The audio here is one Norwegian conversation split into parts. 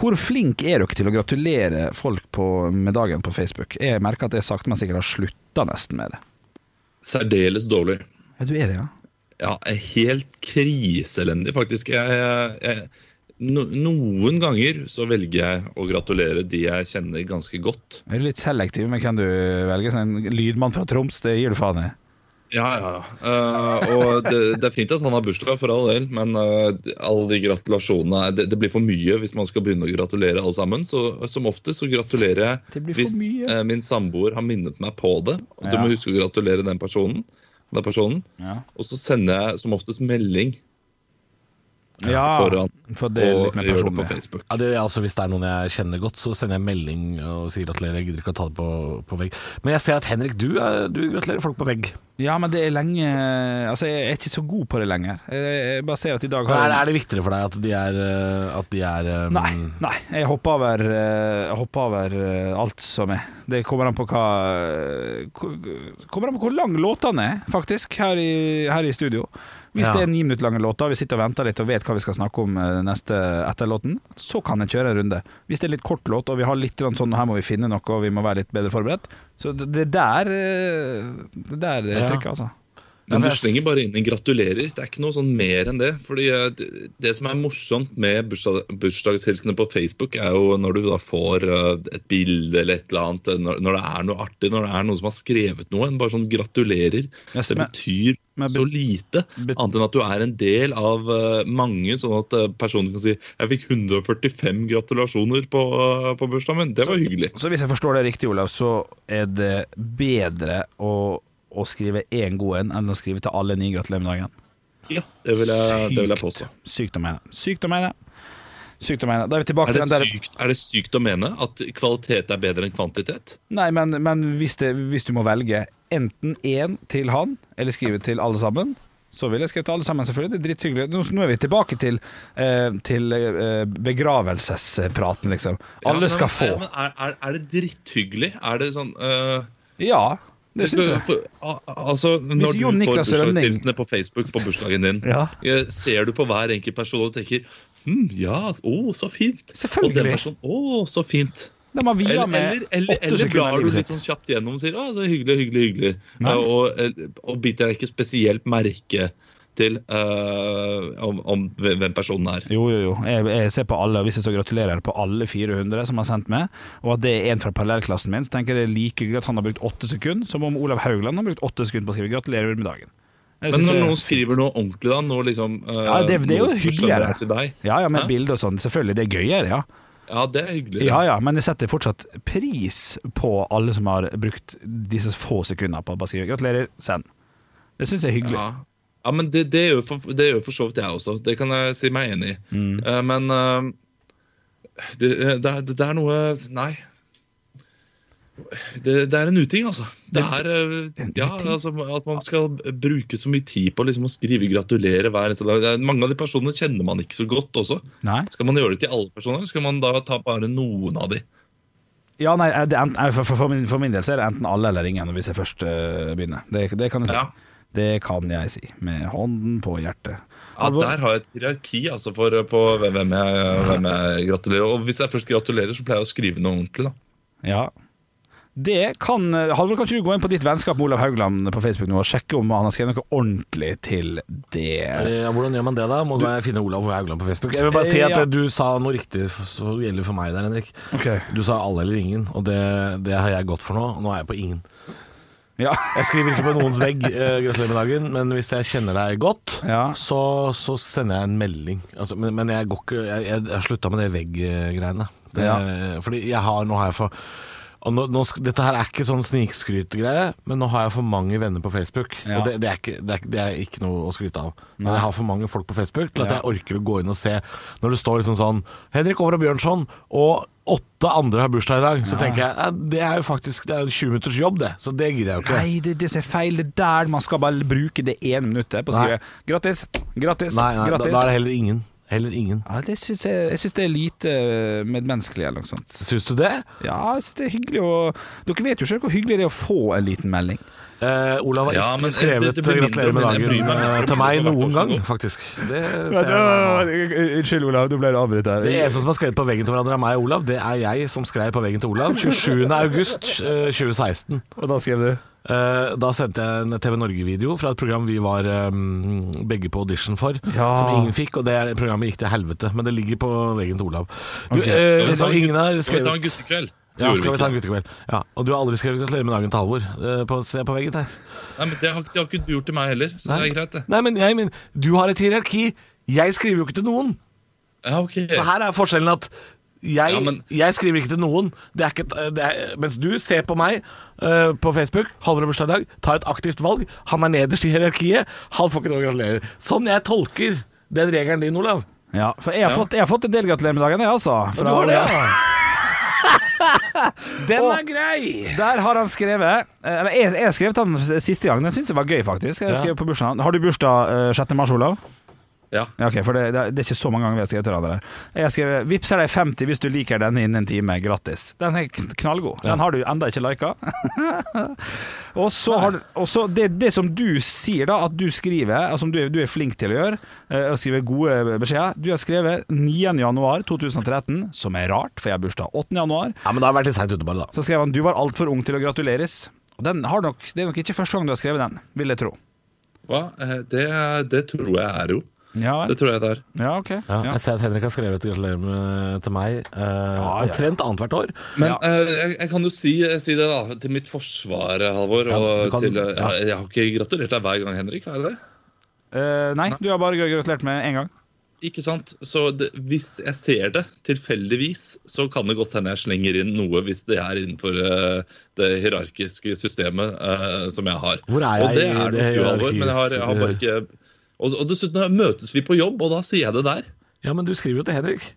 Hvor flink er dere til å gratulere folk på, med dagen på Facebook? Jeg merker at jeg sakte, men sikkert har slutta nesten med det. Særdeles dårlig. Ja, du er det, ja? Ja, helt kriseelendig, faktisk. Jeg, jeg, no, noen ganger så velger jeg å gratulere de jeg kjenner ganske godt. Er du litt selektiv med hvem du velger? Sånn en lydmann fra Troms, det gir du faen i? Ja, ja. Uh, og det, det, er fint at han har bursdag, for all del, men uh, alle de gratulasjonene det, det, blir for mye hvis man skal begynne å gratulere alle sammen. Så som oftest så gratulerer jeg hvis uh, min samboer har minnet meg på det. Og ja. du må huske å gratulere den personen. Den personen. Ja. Og så sender jeg som oftest melding ja, foran for det er litt mer gjør det på Facebook. Ja, det er altså, hvis det er noen jeg kjenner godt, så sender jeg melding og sier gratulerer. Jeg gidder ikke å ta det på, på, vegg. Men jeg ser at Henrik, du, du gratulerer folk på vegg. Ja, men det er lenge Altså, jeg er ikke så god på det lenger. Jeg bare ser at i dag har er, er det viktigere for deg at de er, at de er um... Nei, nei. Jeg hopper over, jeg hopper over alt som er. Det kommer an på hva Kommer an på hvor lang låtene er, faktisk, her i, her i studio. Hvis ja. det er ni minutter lange låter, vi sitter og venter litt og vet hva vi skal snakke om eh, neste etter låten, så kan jeg kjøre en runde. Hvis det er litt kort låt, og vi har litt sånn her må vi finne noe, og vi må være litt bedre forberedt, så det der eh, Det der ja. trykket, altså. Men du slenger bare inn en gratulerer. Det er ikke noe sånn mer enn det. Fordi eh, Det som er morsomt med bursdag, bursdagshilsene på Facebook, er jo når du da får eh, et bilde eller et eller annet, når, når, det er noe artig, når det er noen som har skrevet noe. Bare sånn gratulerer. det betyr så lite, annet enn at du er en del av uh, mange, sånn at uh, personen kan si 'jeg fikk 145 gratulasjoner på, uh, på bursdagen min'. Det var hyggelig. Så hvis jeg forstår det riktig, Olav, så er det bedre å å skrive én god en enn å skrive til alle ni gratulerer med dagen. Ja, det vil jeg, det vil jeg påstå. Sykt å mene. Sykt å mene. Sykt å mene. Er vi er det der sykt, Er det sykt å mene at kvalitet er bedre enn kvantitet? Nei, men, men hvis, det, hvis, du må velge enten én til han, eller skrive til alle sammen, så vil jeg skrive til alle sammen, selvfølgelig. Det er dritthyggelig. Nå, nå er vi tilbake til, eh, til eh, begravelsespraten, liksom. Alle ja, men, skal få. Er, er, er, det dritthyggelig? Er det sånn uh... Ja. Det syns jeg. Altså, når du får bursdagshilsener på Facebook på bursdagen din, ja. ser du på hver enkelt person og tenker hm, ja, å, så fint. Og den personen, å, så fint. De har via med eller, eller, eller, eller blar du litt sånn kjapt gjennom og sier å, så hyggelig, hyggelig, hyggelig. Og, og biter deg ikke spesielt merke til uh, om, om, hvem personen er. Jo, jo, jo. Jeg, jeg ser på alle, hvis jeg så gratulerer på alle 400 som har sendt meg, og at det er en fra parallellklassen min, så tenker jeg det er like hyggelig at han har brukt åtte sekunder, som om Olav Haugland har brukt åtte sekunder på å skrive 'gratulerer med dagen'. Jeg Men når noen skriver noe ordentlig, da? Noe liksom uh, Ja, det, det, er jo hyggeligere. Ja, ja, med bilde og sånn. Selvfølgelig, det er gøyere, ja. Ja, det er hyggelig. Ja, ja, Men jeg setter fortsatt pris på alle som har brukt disse få sekundene på å bare skrive 'gratulerer, send'. Det syns jeg er hyggelig. Ja. Ja, men det, det, gjør for, det gjør for så vidt jeg også. Det kan jeg si meg enig i. Mm. Uh, men uh, det, det, det, er noe Nei. Det, er en uting, altså. Det er, uh, ja, altså, At man skal bruke så mye tid på liksom, å skrive 'gratulerer' hver eneste dag. Mange av de personene kjenner man ikke så godt også. Nei. Skal man gjøre det til alle personer, skal man da ta bare noen av de? Ja, nei, for, for, for, min, for, min, del så er det enten alle eller ingen hvis jeg først begynner. Det, det kan jeg si. Ja. Det kan jeg si, med hånden på hjertet. Ja, Der har jeg et hierarki altså, for, på hvem jeg, hvem jeg, gratulerer. Og hvis jeg først gratulerer, så pleier jeg å skrive noe ordentlig. da. Ja, det kan Halvor, kan ikke du gå inn på ditt vennskap med Olav Haugland på Facebook nå og sjekke om han har skrevet noe ordentlig til det? Ja, hvordan gjør man det, da? Må du finne Olav Haugland på Facebook? Jeg vil bare si at ja. du sa noe riktig som gjelder for meg der, Henrik. Okay. Du sa alle eller ingen, og det, det har jeg gått for nå. Nå er jeg på ingen. Ja. Jeg skriver ikke på noens vegg uh, 'gratulerer med dagen', men hvis jeg kjenner deg godt, ja. så, så, sender jeg en melding. Altså, men, men, jeg går ikke Jeg, jeg har slutta med det vegg-greiene. Ja. Fordi jeg har, nå har jeg for nå, nå, dette her er ikke sånn snikskrytegreie, men nå har jeg for mange venner på Facebook. Ja. Og det, det, er ikke, det, er, det, er ikke, noe å skryte av. Men jeg har for mange folk på Facebook til at jeg orker å gå inn og se når det står liksom sånn Henrik Over og Bjørnson og åtte andre har bursdag i dag. Så ja. tenker jeg det er jo faktisk Det er 20 minutters jobb, det. Så det gidder jeg jo ikke. Nei, det, det er feil. Det er der man skal bare bruke det ene minuttet på å si grattis, grattis, nei, nei, grattis. Da, da, er det heller ingen. Heller ingen. Ja, det synes jeg, jeg syns det er lite medmenneskelig eller noe sånt. Syns du det? Ja, jeg synes det er hyggelig å Dere vet jo selv hvor hyggelig det er å få en liten melding. Eh, Olav har ja, ikke skrevet det, det 'gratulerer med dagen' til meg noen gang, faktisk. Det Unnskyld, Olav, du ble avbrutt her. Det eneste som har skrevet på veggen til hverandre av meg og Olav, det er jeg som skrev på veggen til Olav 27. august 2016. Og da skrev du? Uh, da sendte jeg en TV Norge-video fra et program vi var um, begge på audition for, ja. som ingen fikk. Og det programmet gikk til helvete, men det ligger på veggen til Olav. Du, okay. uh, så ingen har skrevet Skal vi ta en guttekveld? Ja, skal vi ta en guttekveld. Ja, og du har aldri skrevet 'gratulerer med dagen' til Halvor uh, på, på, veggen der. Nei, men det har, det har, ikke du gjort til meg heller, så Nei. det er greit, det. Nei, men, jeg, men du har et hierarki. Jeg skriver jo ikke til noen. Ja, okay. Så her er forskjellen at jeg, ja, men... jeg, skriver ikke til noen. Det er ikke, det er, mens du ser på meg uh, på Facebook, Halvor har bursdag i dag, tar et aktivt valg. Han er nederst i hierarkiet. Han får ikke noe å gratulere. Sånn jeg tolker den regelen din, Olav. Ja, for jeg har, ja. fått, jeg har fått en del dagen, jeg, altså. Fra, du har det, ja. Den er grei! Der har han skrevet eh, Eller jeg, jeg skrev den siste gang. Den syns jeg var gøy, faktisk. Jeg skrev på bursdagen Har du bursdag uh, 6. mars, Olav? Ja. ja okay, for det, det, er ikke så mange ganger vi har skrevet til hverandre. Jeg skrev 'Vipser deg 50 hvis du liker denne innen en time, grattis'. Den er knallgod. Den har du enda ikke lika. og så har du og så det, det, som du sier, da, at du skriver, altså du, du er flink til å gjøre, eh, å skrive gode beskjeder Du har skrevet 9.1.2013, som er rart, for jeg har bursdag 8.1. Ja, men da har vært litt seint ute, det da. Så skrev han 'Du var altfor ung til å gratuleres'. Og den har nok, Det er nok ikke første gang du har skrevet den, vil jeg tro. Hva? Eh, det, det tror jeg er jo. Ja, det tror jeg det er. Ja, ok ja, Jeg ser at Henrik har skrevet 'gratulerer med' til meg uh, omtrent annethvert år. Men uh, jeg, jeg, kan jo si, si, det da til mitt forsvar, Halvor. Kan, til, uh, jeg har ikke gratulert deg hver gang, Henrik. Har jeg det? nei, du har bare gratulert med én gang. Ikke sant? Så det, Hvis jeg ser det tilfeldigvis, så kan det godt hende jeg slenger inn noe hvis det er innenfor det hierarkiske systemet som jeg har. Hvor er jeg og det er i det hierarkiske? Men jeg har, jeg har bare ikke og, og dessuten møtes vi på jobb, og da sier jeg det der. Ja, men du skriver jo til Henrik.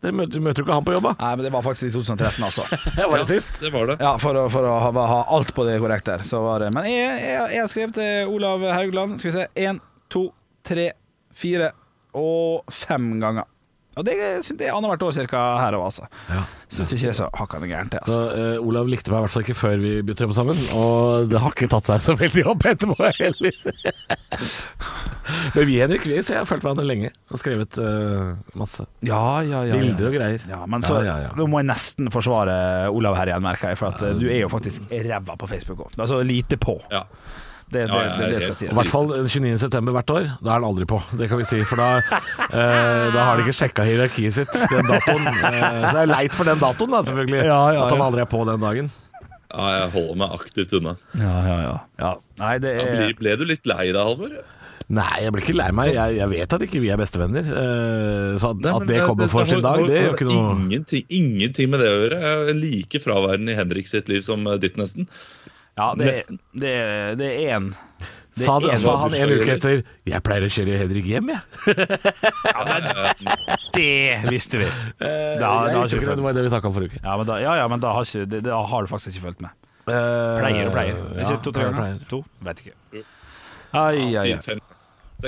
Du møter, møter du ikke han på jobb, da? Nei, men det var faktisk i 2013, altså. det var det sist? Det var det. Ja, For å, for å ha, ha, alt på det korrekt der, Så var det. Men jeg, jeg, jeg har skrevet til Olav Haugland Skal vi se. Én, to, tre, fire og fem ganger. Og det, syns jeg annethvert år cirka her òg, altså. Ja. Syns ikke det er så hakkande gærent, det. Altså. Så uh, Olav likte meg i hvert fall ikke før vi begynte å jobbe sammen, og det har ikke tatt seg så veldig opp etterpå heller. Men vi Henrik, vi har fulgt hverandre lenge og skrevet uh, masse. Ja, ja, ja, Bilder og greier. Ja, men så Nå må jeg nesten forsvare Olav her igjen, merker jeg, for at uh, du er jo faktisk ræva på Facebook òg. Altså lite på. Ja det, det, det, det skal sies. I hvert fall 29.9. hvert år. Da er han aldri på, det kan vi si. For da, eh, da har de ikke sjekka hierarkiet sitt den datoen. Eh, så det er leit for den datoen, da, selvfølgelig. Ja, ja, at han aldri er på den dagen. Ja, jeg holder meg aktivt unna. Ja, ja, ja. ja. Nei, det er... ble, ble, du litt lei deg, Halvor? Nei, jeg blir ikke lei meg. Jeg, jeg, vet at ikke vi er bestevenner. Uh, så at, Nei, at det kommer for sin dag, det gjør ikke noe ingenting, ingenting med det å gjøre. Jeg er like fraværende i Henrik sitt liv som ditt, nesten. Ja, det, det, det er én. Sa, det, sa han en uke etter 'Jeg pleier å kjøre Henrik hjem, jeg'. ja, men det visste vi. Da, jeg da ikke det, det var det vi snakka om forrige uke. Ja, men da, ja, ja, men da har, ikke, da har, du faktisk ikke fulgt med. Pleier og pleier. Ikke to-tre ganger? To? Vet ikke. Ai, ai, ai.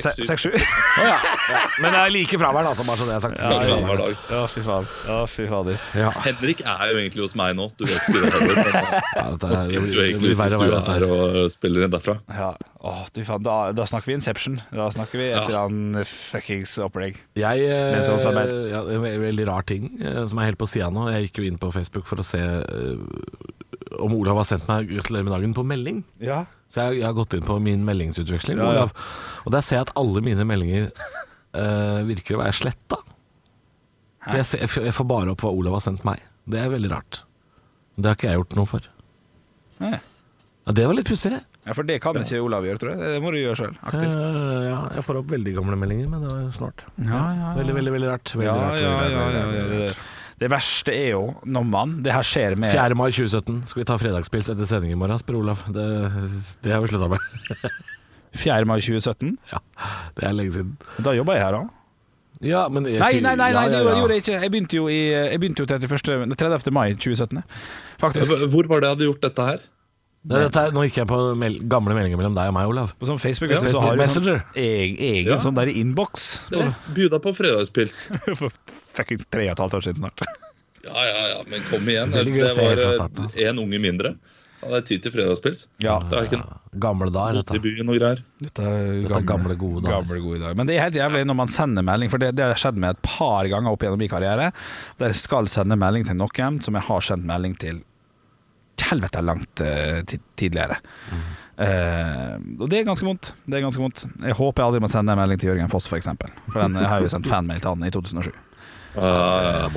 Seks-sju? oh, ja. ja. Men det er like fraværende, altså, bare så det er sagt. Ja, ja, hver dag. Ja, fy faen. Ja, fy fader. Ja. Henrik er jo egentlig hos meg nå. Du vet ikke det heller. Men nå sitter jo egentlig ute i stua her og spiller inn derfra. Ja. Åh, du faen. Da, da, snakker vi Inception. Da snakker vi et eller annet fuckings opplegg. Jeg eh, ja, En veldig rar ting eh, som er helt på sida nå. Jeg gikk jo inn på Facebook for å se uh, om Olav har sendt meg 'gratulerer med dagen' på melding. Ja så jeg, jeg, har gått inn på min meldingsutveksling, ja, ja. og der ser jeg at alle mine meldinger uh, virker å være sletta. Jeg, ser, jeg, får bare opp hva Olav har sendt meg. Det er veldig rart. Det har ikke jeg gjort noe for. Ja, det var litt pussig. Ja, For det kan ikke Olav gjøre, tror jeg. Det må du gjøre sjøl. Aktivt. Uh, ja, jeg får opp veldig gamle meldinger, men det var snart. Ja, ja, Veldig, veldig, veldig rart. Veldig rart, veldig rart, veldig rart. Det verste er jo når man Det her skjer med 4. mai 2017. Skal vi ta fredagspils etter sending i morgen, spør Olav. Det, det har vi slutta med. 4. mai 2017? Ja, det er lenge siden. Da jobba jeg her, da. Ja, men jeg, nei, nei, nei, nei, det gjorde jeg ikke. Jeg begynte jo, i, jeg begynte jo 31, 30. mai 2017. Faktisk. Hvor var det jeg hadde gjort dette her? Dette er, nå gikk jeg på mel gamle meldinger mellom deg og meg, Olav. På sånn Facebook, ja, så har Messenger. Sånn, egen, egen ja. sånn der innboks. Buda på fredagspils. For fuckings tre og et halvt år siden snart. ja, ja, ja, men kom igjen. Det, det var én altså. unge mindre. Hadde det er tid til fredagspils. Ja, det er ikke Gamle dager, dette. I byen og greier. Dette er gamle, gamle gode dager. Gamle, gode dager. Men det er helt jævlig når man sender melding, for det, det har skjedd meg et par ganger opp gjennom min karriere, der jeg skal sende melding til noen som jeg har sendt melding til helvete langt uh, tidligere. Mm. Uh, og det er ganske vondt. Det er ganske vondt. Jeg håper jeg aldri må sende en melding til Jørgen Foss, f.eks. For, eksempel. for den, jeg har jo sendt fanmail til han i 2007. Uh,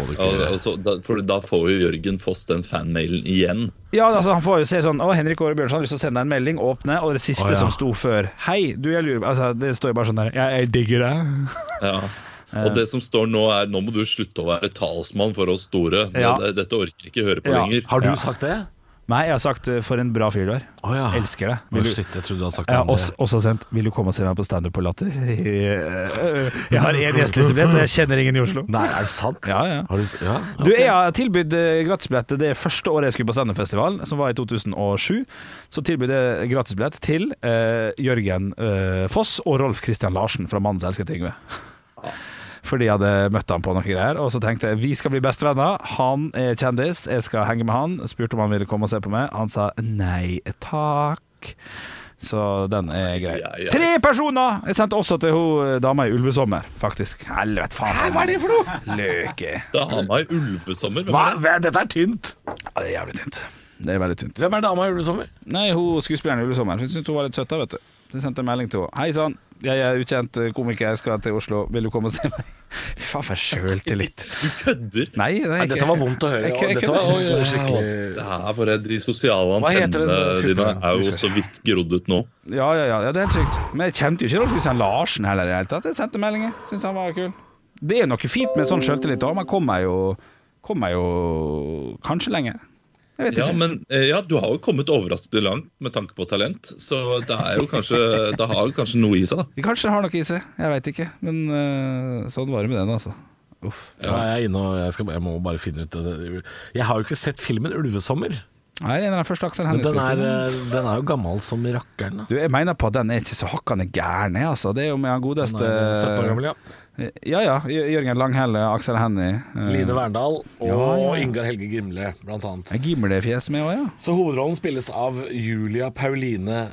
altså, da, for da får jo Jørgen Foss den fanmailen igjen. Ja, altså Han får jo se sånn Å, Henrik Åre Bjørnson har lyst til å sende deg en melding, åpne, og det siste oh, ja. som sto før Hei, du, jeg lurer altså, Det står jo bare sånn der Jeg, jeg digger deg. Ja. Og det som står nå, er nå må du slutte å være talsmann for oss store. Ja. Dette orker jeg ikke høre på lenger. Har du sagt det? Nei, jeg har sagt uh, 'for en bra fyr du er'. Oh, ja. Elsker deg. Vil oh, shit, jeg trodde du hadde sagt det. Jeg har også, også sendt 'Vil du komme og se meg på standup på Latter'? Jeg har én gjestelistebillett, og jeg kjenner ingen i Oslo. Nei, er det sant? Ja, ja. Du, ja? Okay. du, jeg har tilbudt uh, gratisbillett det første året jeg skulle på standupfestival, som var i 2007. Så tilbød jeg gratisbillett til uh, Jørgen uh, Foss og Rolf Christian Larsen fra 'Mannens elskede Yngve' fordi jeg hadde møtt han på noen greier. Og så tenkte jeg vi skal bli bestevenner. Han er kjendis, jeg skal henge med han. Spurte om han ville komme og se på meg. Han sa nei takk. Så den er grei. Ja, ja. Tre personer! Jeg sendte også til hun eh, dama i Ulvesommer, faktisk. Helvete, faen. Hva er det for noe? Løke. Dama i Ulvesommer? Hva? Dette er tynt. Ja, det er jævlig tynt. Det er veldig tynt. Hvem er dama i Ulvesommer? Nei, hun skuespilleren i Ulvesommer. Hun syntes hun var litt søt, da, vet du. Så jeg sendte melding til henne. Hei sann, jeg er ukjent komiker, jeg skal til Oslo. Vil du komme og se meg? Fy faen, for sjøltillit. Du kødder? Nei, nei, nei, dette var vondt å høre. Jeg, jeg, jeg, dette var skikkelig Det er bare De sosiale antennene dine er jo så vidt grodd ut nå. Ja, ja, ja, det er helt sykt. Men jeg kjente jo ikke Rolf Kristian Larsen heller i det hele tatt. Jeg sendte meldinger. Syns han var kul. Det er noe fint med sånn sjøltillit òg. Man kommer jo, kommer jo kanskje lenger. Ja, men eh, ja, du har jo kommet overraskende langt med tanke på talent, så det er jo kanskje, det har jo kanskje noe i seg, da. Kanskje det har noe i seg, jeg veit ikke. Men uh, sånn var det med den, altså. Uff. Ja. jeg er inne og jeg, skal, jeg, må bare finne ut det. Jeg har jo ikke sett filmen 'Ulvesommer'. Nei, den er første Aksel Hennie den, eh, den er jo gammel som rakkeren. Du, Jeg mener på at den er ikke så hakkande gæren, altså. Det er jo med han godeste 17 år gammel, ja. Ja ja. Jørgen Langhelle, Aksel Hennie. Uh, Line Verndal og ja, ja. Ingar Helge Gimle, blant annet. Gimle-fjes med òg, ja. Så hovedrollen spilles av Julia Pauline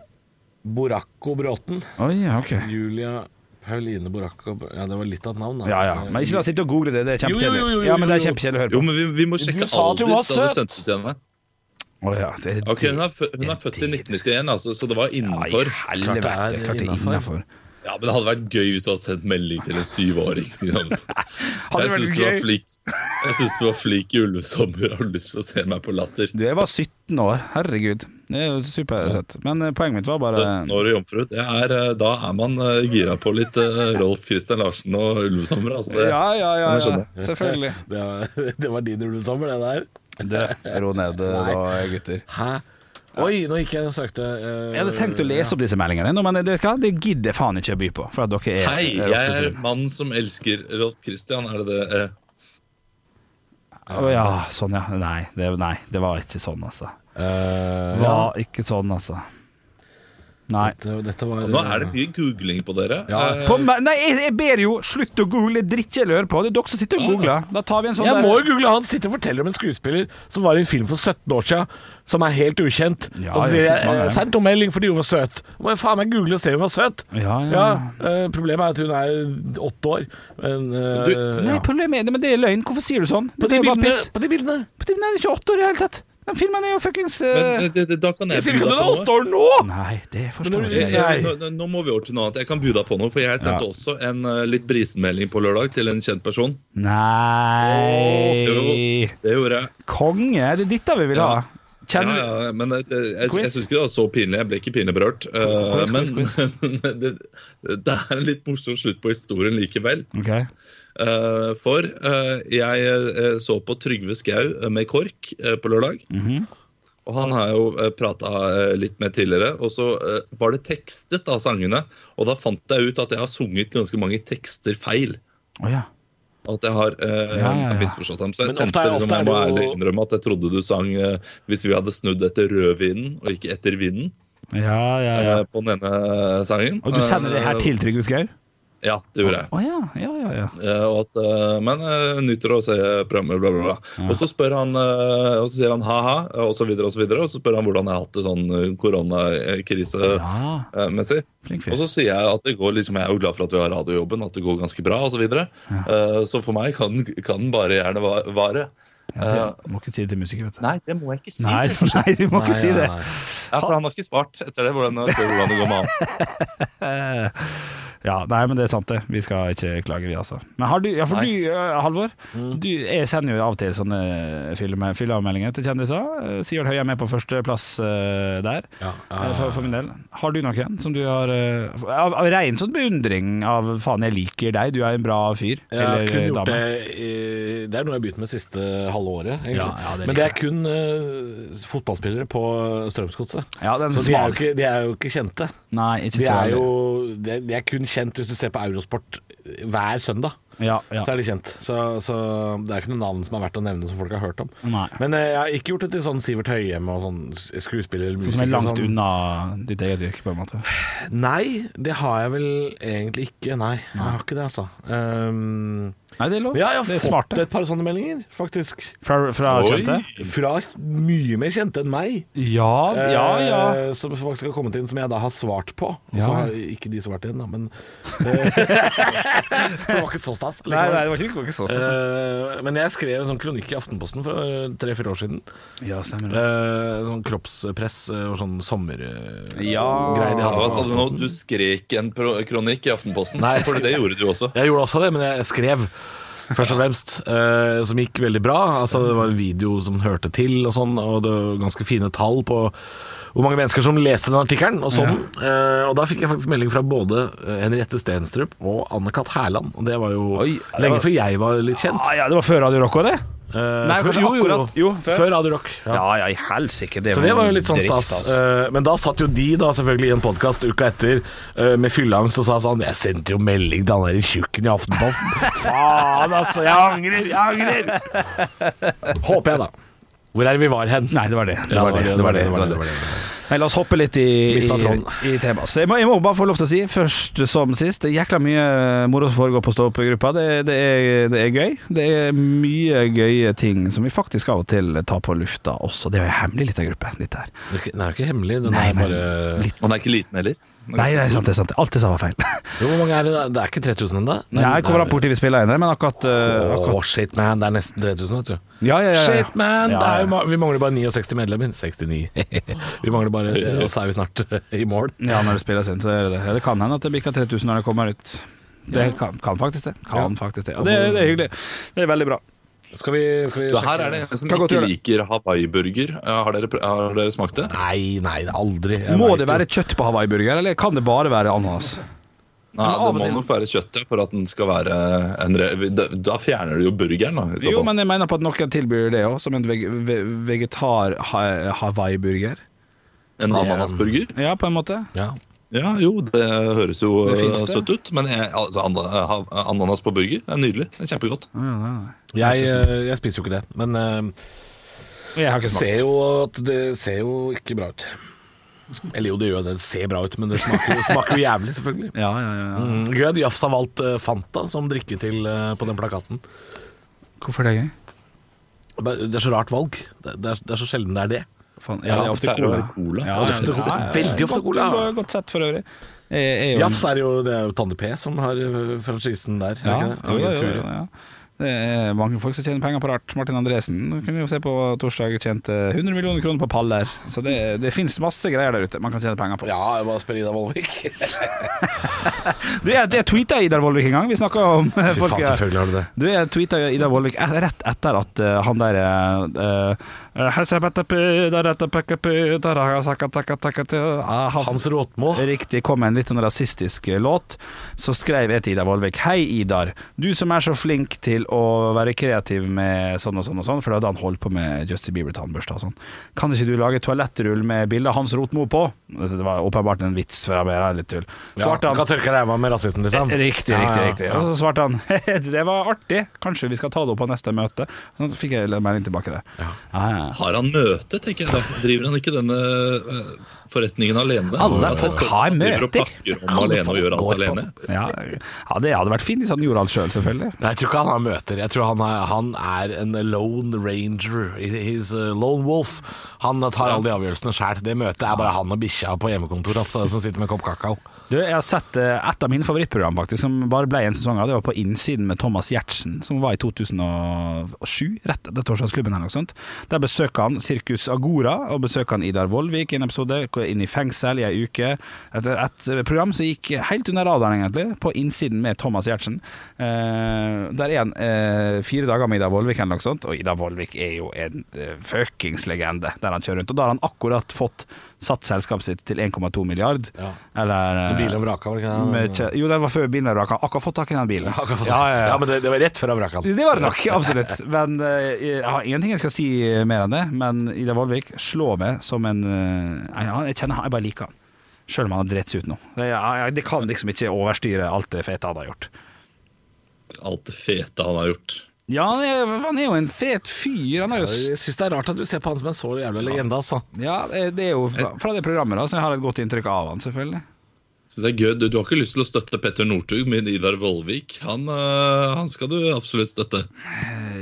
Boracco Bråten. Oi, ok Julia Pauline Boracco Ja, det var litt av et navn, da. Ja, ja. Men ikke la oss sitte og google det, det er kjempekjedelig. Ja, men det er kjempekjedelig å høre på. Jo, men vi, vi må sjekke alder sa at hun var henne. Oh, ja, det, okay, Hun er, hun er født i 1991, altså, så det var innenfor. Ja, helvete, klart det er innenfor. Ja, men Det hadde vært gøy hvis du hadde sendt melding til en syvåring. Jeg syns du var flink Jeg synes du var flink i ulvesommer har du lyst til å se meg på Latter. Du, jeg var 17 år, herregud. Det er jo supersøtt. Men uh, poenget mitt var bare 17 år og jomfru. Uh, da er man uh, gira på litt Rolf Christian Larsen og ulvesommer. Altså det, ja, ja, ja, ja. Selvfølgelig. Det var, det var din ulvesommer, det der. Det, ro ned da, gutter. Hæ? Oi, nå gikk jeg og søkte uh, Jeg hadde tenkt å lese opp disse meldingene, men det, det gidder jeg faen ikke å by på. For at dere er Hei, jeg er mannen som elsker Rolf Christian, er det det? Å uh, ja, sånn ja. Nei det, nei, det var ikke sånn, altså. Uh, var ja. ikke sånn, altså. Nei. Dette, dette var, Nå er det mye googling på dere. Ja. Uh, på, nei, jeg, jeg, ber jo slutt å google drittkjeler på. Det er dere som sitter og googler. Da tar vi en sånn Jeg der. må jo google. Han sitter og forteller om en skuespiller som var i en film for 17 år siden, som er helt ukjent. Ja, og så sier jeg, jeg sendte henne melding fordi hun var søt. Må jeg faen meg google og se om hun var søt. Ja, ja. Uh, problemet er at hun er åtte år. Men, uh, du, nei, problemet er det, men det er løgn. Hvorfor sier du sånn? På de, bildene, på de bildene. På de bildene er ikke åtte år i det hele tatt. Den filmen er jo fuckings uh... Men det, det, Da kan jeg by deg på noe. nå! Nei, det forstår jeg ikke. Nå, nå, må vi over til noe annet. Jeg kan by deg på noe, for jeg sendte ja. også en uh, litt brisenmelding på lørdag til en kjent person. Nei oh, Det gjorde jeg. Konge! Det er dette vi vil ha. Ja. Kjenner... Ja, ja, men jeg, jeg, jeg, jeg syns ikke det var så pinlig. Jeg ble ikke pinlig berørt. Uh, men det, det, er en litt morsom slutt på historien likevel. Okay. Uh, for uh, jeg uh, så på Trygve Skau med KORK på lørdag. Mm -hmm. Og han har jo uh, prata litt med tidligere. Og så var det tekstet av sangene. Og da fant jeg ut at jeg har sunget ganske mange tekster feil. Oh, ja. At jeg har eh, ja, ja, ja. misforstått ham. Så jeg sendte liksom, jeg må ærlig innrømme at jeg trodde du sang eh, 'Hvis vi hadde snudd etter rødvinen og ikke etter vinden'. Ja, ja, ja. Eh, på den ene sangen. Og du sender det her til Trygve Skau? Ja, det gjorde jeg. Oh, ja, ja, ja, ja. Uh, at, uh, men uh, nyter å se programmet bla, bla, bla. Ja. Og så spør han, og så sier han ha-ha, og så videre og så videre. Og så spør han hvordan jeg har hatt det sånn koronakrisemessig. Ja. og så sier jeg at det går liksom, jeg er jo glad for at vi har radiojobben, at det går ganske bra osv. Så, videre. ja. så for meg kan den bare gjerne vare. Ja, det, må ikke si det til musikere, vet du. Nei, det må jeg ikke si. Nei, nei du må nei, ikke si det. Ja, for han har ikke svart etter det, hvordan, hvordan det går med han. Ja, nei, men det er sant, det. Vi skal ikke klage, vi, altså. Men har du, ja, for du, Halvor, mm. du, jeg sender jo av og til sånne fylleavmeldinger til kjendiser. Eh, Sivert Høie er med på førsteplass uh, der, ja, uh, for, for, min del. Har du noen som du har uh, Av, av rein sånn beundring av faen, jeg liker deg, du er en bra fyr? Jeg eller kun gjort dame. det Det er noe jeg har begynt med siste halve året, egentlig. Det men det er kun uh, fotballspillere på Strømsgodset. så de er, ikke, de er, jo ikke, kjente. Nei, ikke de er jo de, de er kun kjent hvis du ser på Eurosport hver søndag. Ja, ja. Så er de kjent. Så, så, det er ikke noe navn som er verdt å nevne som folk har hørt om. Nei. Men eh, jeg har ikke gjort det til sånn Sivert Høyem og sånn skuespiller Sånn som er langt sånn. unna ditt eget yrke, på en måte? Nei, det har jeg vel egentlig ikke. Nei, jeg har ikke det, altså. Um, Nei, det er lov. Ja, jeg har fått smarte. et par sånne meldinger, faktisk. Fra, fra kjente? Fra mye mer kjente enn meg. Ja, ja, ja. Eh, som faktisk har kommet inn, som jeg da har svart på. Og så har ikke de svart igjen, da, men eh, For det var ikke så stas. Nei, nei, det var ikke, ikke så stas. Uh, men jeg skrev en sånn kronikk i Aftenposten for tre-fire år siden. Ja, stemmer det. Uh, sånn kroppspress og sånn sommergreier ja. de. Hva sa du nå? Du skrek en kronikk i Aftenposten? Nei, for det gjorde du også. Jeg gjorde også det, men jeg skrev først og fremst, eh, som gikk veldig bra. Altså, det var en video som hørte til, og sånn, og det var ganske fine tall på hvor mange mennesker som leste den artikkelen. Og sånn. Ja. Uh, og da fikk jeg faktisk melding fra både eh, Henriette Stenstrup og Anne-Kat. Hærland. Og det var jo Oi, det lenge var... før jeg var litt kjent. Ah, ja, Det var før Radio Rock òg, det? Uh, Nei, før, jo, jo, jo. før. før Radio Rock. Ja, ja, ja i helsike. Så det var jo litt sånn stas. Uh, men da satt jo de da selvfølgelig i en podkast uka etter uh, med fylleangst og sa sånn Jeg sendte jo melding til han der tjukken i Aftenposten. Faen, altså. Jeg angrer, jeg angrer. Håper jeg, da. Hvor er det vi var hen? Nei, det var det. Det var det. det, var det, det, var det. Nei, la oss hoppe litt i, i, i temaet. Jeg, jeg, må bare få lov til å si, først som sist, det er jækla mye moro som foregår på stå-opp-gruppa. Det, det, det, er gøy. Det er mye gøye ting som vi faktisk av og til tar på lufta også. Det er jo en hemmelig lita gruppe. Litt her. Den er jo ikke hemmelig, den Nei, er bare litt... Og den er ikke liten heller? Nei, det er sant. det er sant Alt jeg sa, var feil. Hvor mange er det? Det er ikke 3000 ennå? Nei, jeg kommer an på hvor vi spiller inn men akkurat, uh, akkurat. Oh, shit, man. Det er nesten 3000, vet du. Ja, ja, ja, Shit, man. Er, vi mangler bare 69 medlemmer. 69. vi mangler bare Og så er vi snart i mål. Ja, når det spilles inn, så er det det. Det kan hende at det bikker 3000 når det kommer ut. Det kan, kan faktisk det. Kan faktisk det. Og det, det er hyggelig. Det er veldig bra. Skal vi, skal vi du, her er det en som ikke liker hawaiiburger. Har, har dere smakt det? Nei, nei, aldri. Jeg må det være kjøtt på hawaiiburger, eller kan det bare være ananas? Nei, det må nok være kjøttet for at den skal være en Da fjerner du jo burgeren, da. Jo, men jeg mener på at noen tilbyr det òg, som en vegetar hawaiiburger. En ananasburger? Ja, på en måte. Ja ja, jo, det høres jo det det. søtt ut. Men jeg, altså, ananas på burger er nydelig. Det er kjempegodt. Jeg, eh, jeg, spiser jo ikke det, men uh, jeg ser jo at det ser jo ikke bra ut. Eller jo, det gjør det. Det ser bra ut, men det smaker, smaker jo jævlig, selvfølgelig. Ja, ja, ja, ja. Mm, gøy at Jafs har valgt Fanta som drikke til uh, på den plakaten. Hvorfor er det gøy? Det er så rart valg. Det er, det er så sjelden det er det. Fan, ja, det ofte cola. cola. Ja, ofte, ja, veldig ofte cola. Godt, godt sett for øvrig. Jafs er jo, det er jo Tande P som har eh, franchisen der. Ja, jo, jo, jo, det er mange folk som tjener penger på rart. Martin Andresen kunne jo se på torsdag tjente 100 millioner kroner på paller. Så det, det fins masse greier der ute man kan tjene penger på. Ja, jeg bare spør Ida Vollvik. du, jeg, jeg tweeta Ida Vollvik en gang. Vi snakka om Fy folk, faen, selvfølgelig har du det. Du, jeg tweeta Ida Vollvik rett etter at uh, han der uh, Hans Råtmo. Riktig, kom med en litt sånn rasistisk låt. Så skrev jeg til Ida Vollvik Hei, Idar. Du som er så flink til å være kreativ med sånn og sånn og sånn, for det var da han holdt på med Justin Bieber-tannbørste og sånn. Kan ikke du lage toalettrull med bilde av Hans Rotmo på? Det var åpenbart en vits fra meg, litt tull. Svarte ja, han Kan tørke ræva med rasisten, liksom? Riktig, riktig. riktig. Og så svarte han det var artig, kanskje vi skal ta det opp på neste møte. Så fikk jeg melding tilbake der. Ja. Har han møte, tenker jeg da? Driver han ikke denne eh, forretningen alene? Alle folk har møter. Alle folk gjør alt alene. Ja, ja, det hadde vært fint hvis han gjorde alt sjøl, selv, selvfølgelig. Nei, jeg tror ikke han har møter. Jeg tror han er, han er en lone ranger. He's a lone wolf. Han tar alle de avgjørelsene sjæl. Det møtet er bare han og bikkja på hjemmekontoret altså, som sitter med en kopp kakao. Du, jeg har sett eh, et av mine favorittprogram faktisk, som bare ble en sesong av. Det var På innsiden med Thomas Giertsen, som var i 2007, rett etter Torsdagsklubben eller noe sånt. Der besøker han Sirkus Agora, og besøker han Idar Vollvik i en episode. Inn i fengsel i ei uke. Et, et, program som gikk helt under radaren, egentlig. På innsiden med Thomas Giertsen. Eh, der er han eh, fire dager med Ida Vollvik eller noe sånt, og Ida Vollvik er jo en eh, fuckings legende der han kjører rundt. Og da har han akkurat fått satt selskapet sitt til 1,2 milliard. Ja. Eller Bilen vraka, var det ikke Jo, den var før bilen vraka. Akkurat fått tak i den bilen. Ja, ja, ja. men det, det, var rett før den vraka Det var det nok, absolutt. Men uh, jeg har ingenting jeg skal si mer enn det. Men Ida Vollvik slår meg som en uh, Jeg kjenner han, jeg bare liker han. Sjøl om han har dritt seg ut nå. Det, det, kan liksom ikke overstyre alt det fete han har gjort. Alt det fete han har gjort. Ja, han er jo en fet fyr. Jo... Jeg syns det er rart at du ser på han som en så jævla legende, altså. Ja, det er jo fra det programmet, da, så jeg har et godt inntrykk av han, selvfølgelig. Synes jeg er gøy. Du, du, har ikke lyst til å støtte Petter Northug med Idar Vollvik? Han, uh, han, skal du absolutt støtte.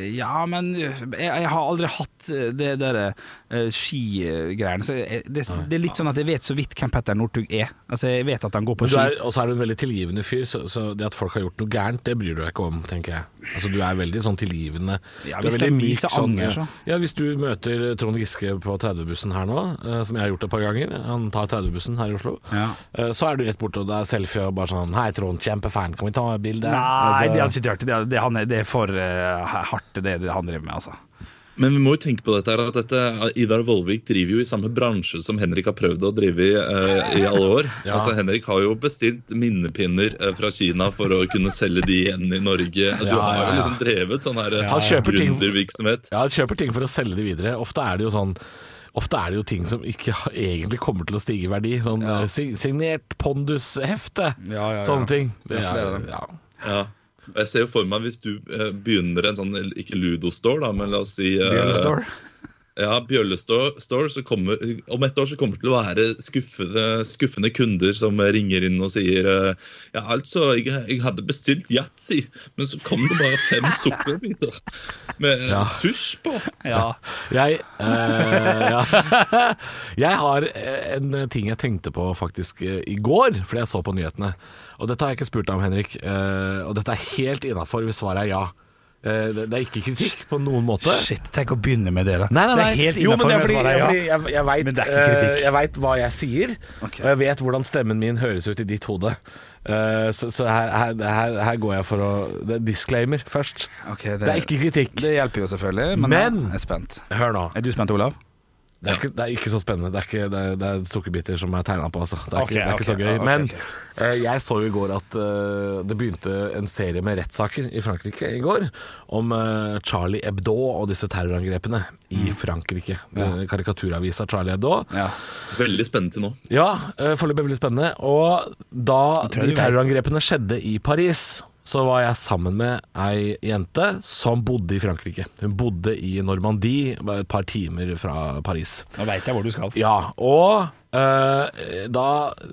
Eh, ja, men jeg, jeg har aldri hatt det der uh, skigreiene. Så det, det, er litt sånn at jeg vet så vidt hvem Petter Northug er. Altså, jeg vet at han går på ski. Og så er du en veldig tilgivende fyr, så, så, det at folk har gjort noe gærent, det bryr du deg ikke om, tenker jeg. Altså, du er veldig sånn tilgivende. Ja, hvis det er myk, sånn, anger, så. Ja, hvis du møter Trond Giske på 30-bussen her nå, uh, som jeg har gjort et par ganger, han tar 30-bussen her i Oslo, ja. så er du rett borte og det er selfie og bare sånn 'Hei, Trond, kjempefan, kan vi ta et bilde?' Nei, altså, det har ikke gjort. Det, det, han, det er for uh, hardt, det, det han driver med, altså. Men vi må jo tenke på dette her, at dette, Idar Vollvik driver jo i samme bransje som Henrik har prøvd å drive i uh, i alle år. ja. Altså Henrik har jo bestilt minnepinner uh, fra Kina for å kunne selge de igjen i Norge. Du ja, har jo liksom drevet sånn her ja, gründervirksomhet. Ja, han kjøper ting for å selge de videre. Ofte er det jo sånn Ofte er det jo ting som ikke egentlig kommer til å stige i verdi. Sånn ja. Eh, signert Pondus-hefte. Ja, ja, Sånne ting. Det er, ja. Jeg ser jo for meg hvis du eh, begynner en sånn, ikke Ludo-store, da, men la oss si uh, ja, Bjøllestore så kommer, Om et år så kommer det til å være skuffende, skuffende kunder som ringer inn og sier eh, Ja, altså, jeg, jeg hadde bestilt yatzy, men så kom det bare fem sukkerbiter med ja. tusj på. Ja. Jeg, øh, ja. jeg har en ting jeg tenkte på faktisk i går, fordi jeg så på nyhetene. Og dette har jeg ikke spurt deg om, Henrik. Og dette er helt innafor hvis svaret er ja. Eh, det er ikke kritikk på noen måte. Shit, Tenk å begynne med det, da. Nei, nei, nei. Det er helt jo, men det er fordi, ja. fordi jeg, jeg, vet, kritikk jeg vet hva jeg sier, okay. og jeg vet hvordan stemmen min høres ut i ditt hode. Uh, så, så her, her, her, går jeg for å det er Disclaimer først. Okay, det, det, er ikke kritikk. Det hjelper jo selvfølgelig, men, men jeg er spent. Hør nå. Er du spent, Olav? Det er, ikke, det er, ikke, så spennende. Det er, ikke, det er, det er sukkerbiter som er tegna på. Altså. Det er, okay, ikke, okay, så gøy. Okay, Men uh, jeg så jo i går at uh, det begynte en serie med rettssaker i Frankrike i går om uh, Charlie Hebdo og disse terrorangrepene mm. i Frankrike. Ja. Karikaturavisa Charlie Hebdo. Ja. Veldig spennende til nå. Ja, foreløpig veldig spennende. Og da de terrorangrepene skjedde i Paris så var jeg sammen med ei jente som bodde i Frankrike. Hun bodde i Normandie, et par timer fra Paris. Da veit jeg hvor du skal. Ja, og uh, da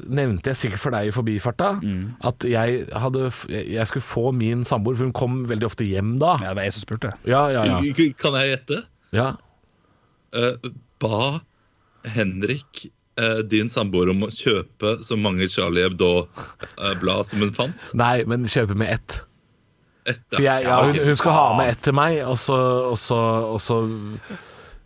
nevnte jeg sikkert for deg i forbifarta mm. at jeg, hadde, jeg skulle få min samboer, for hun kom veldig ofte hjem da. Ja, det var jeg som spurte. Ja, ja, ja. Kan jeg gjette? Ja. Uh, ba Henrik eh, din samboer om å kjøpe så mange Charlie Hebdo-blad som hun fant? Nei, men kjøpe med ett. Et, ja. Jeg, ja, hun, hun, skal ha med ett til meg, og så, og så, og så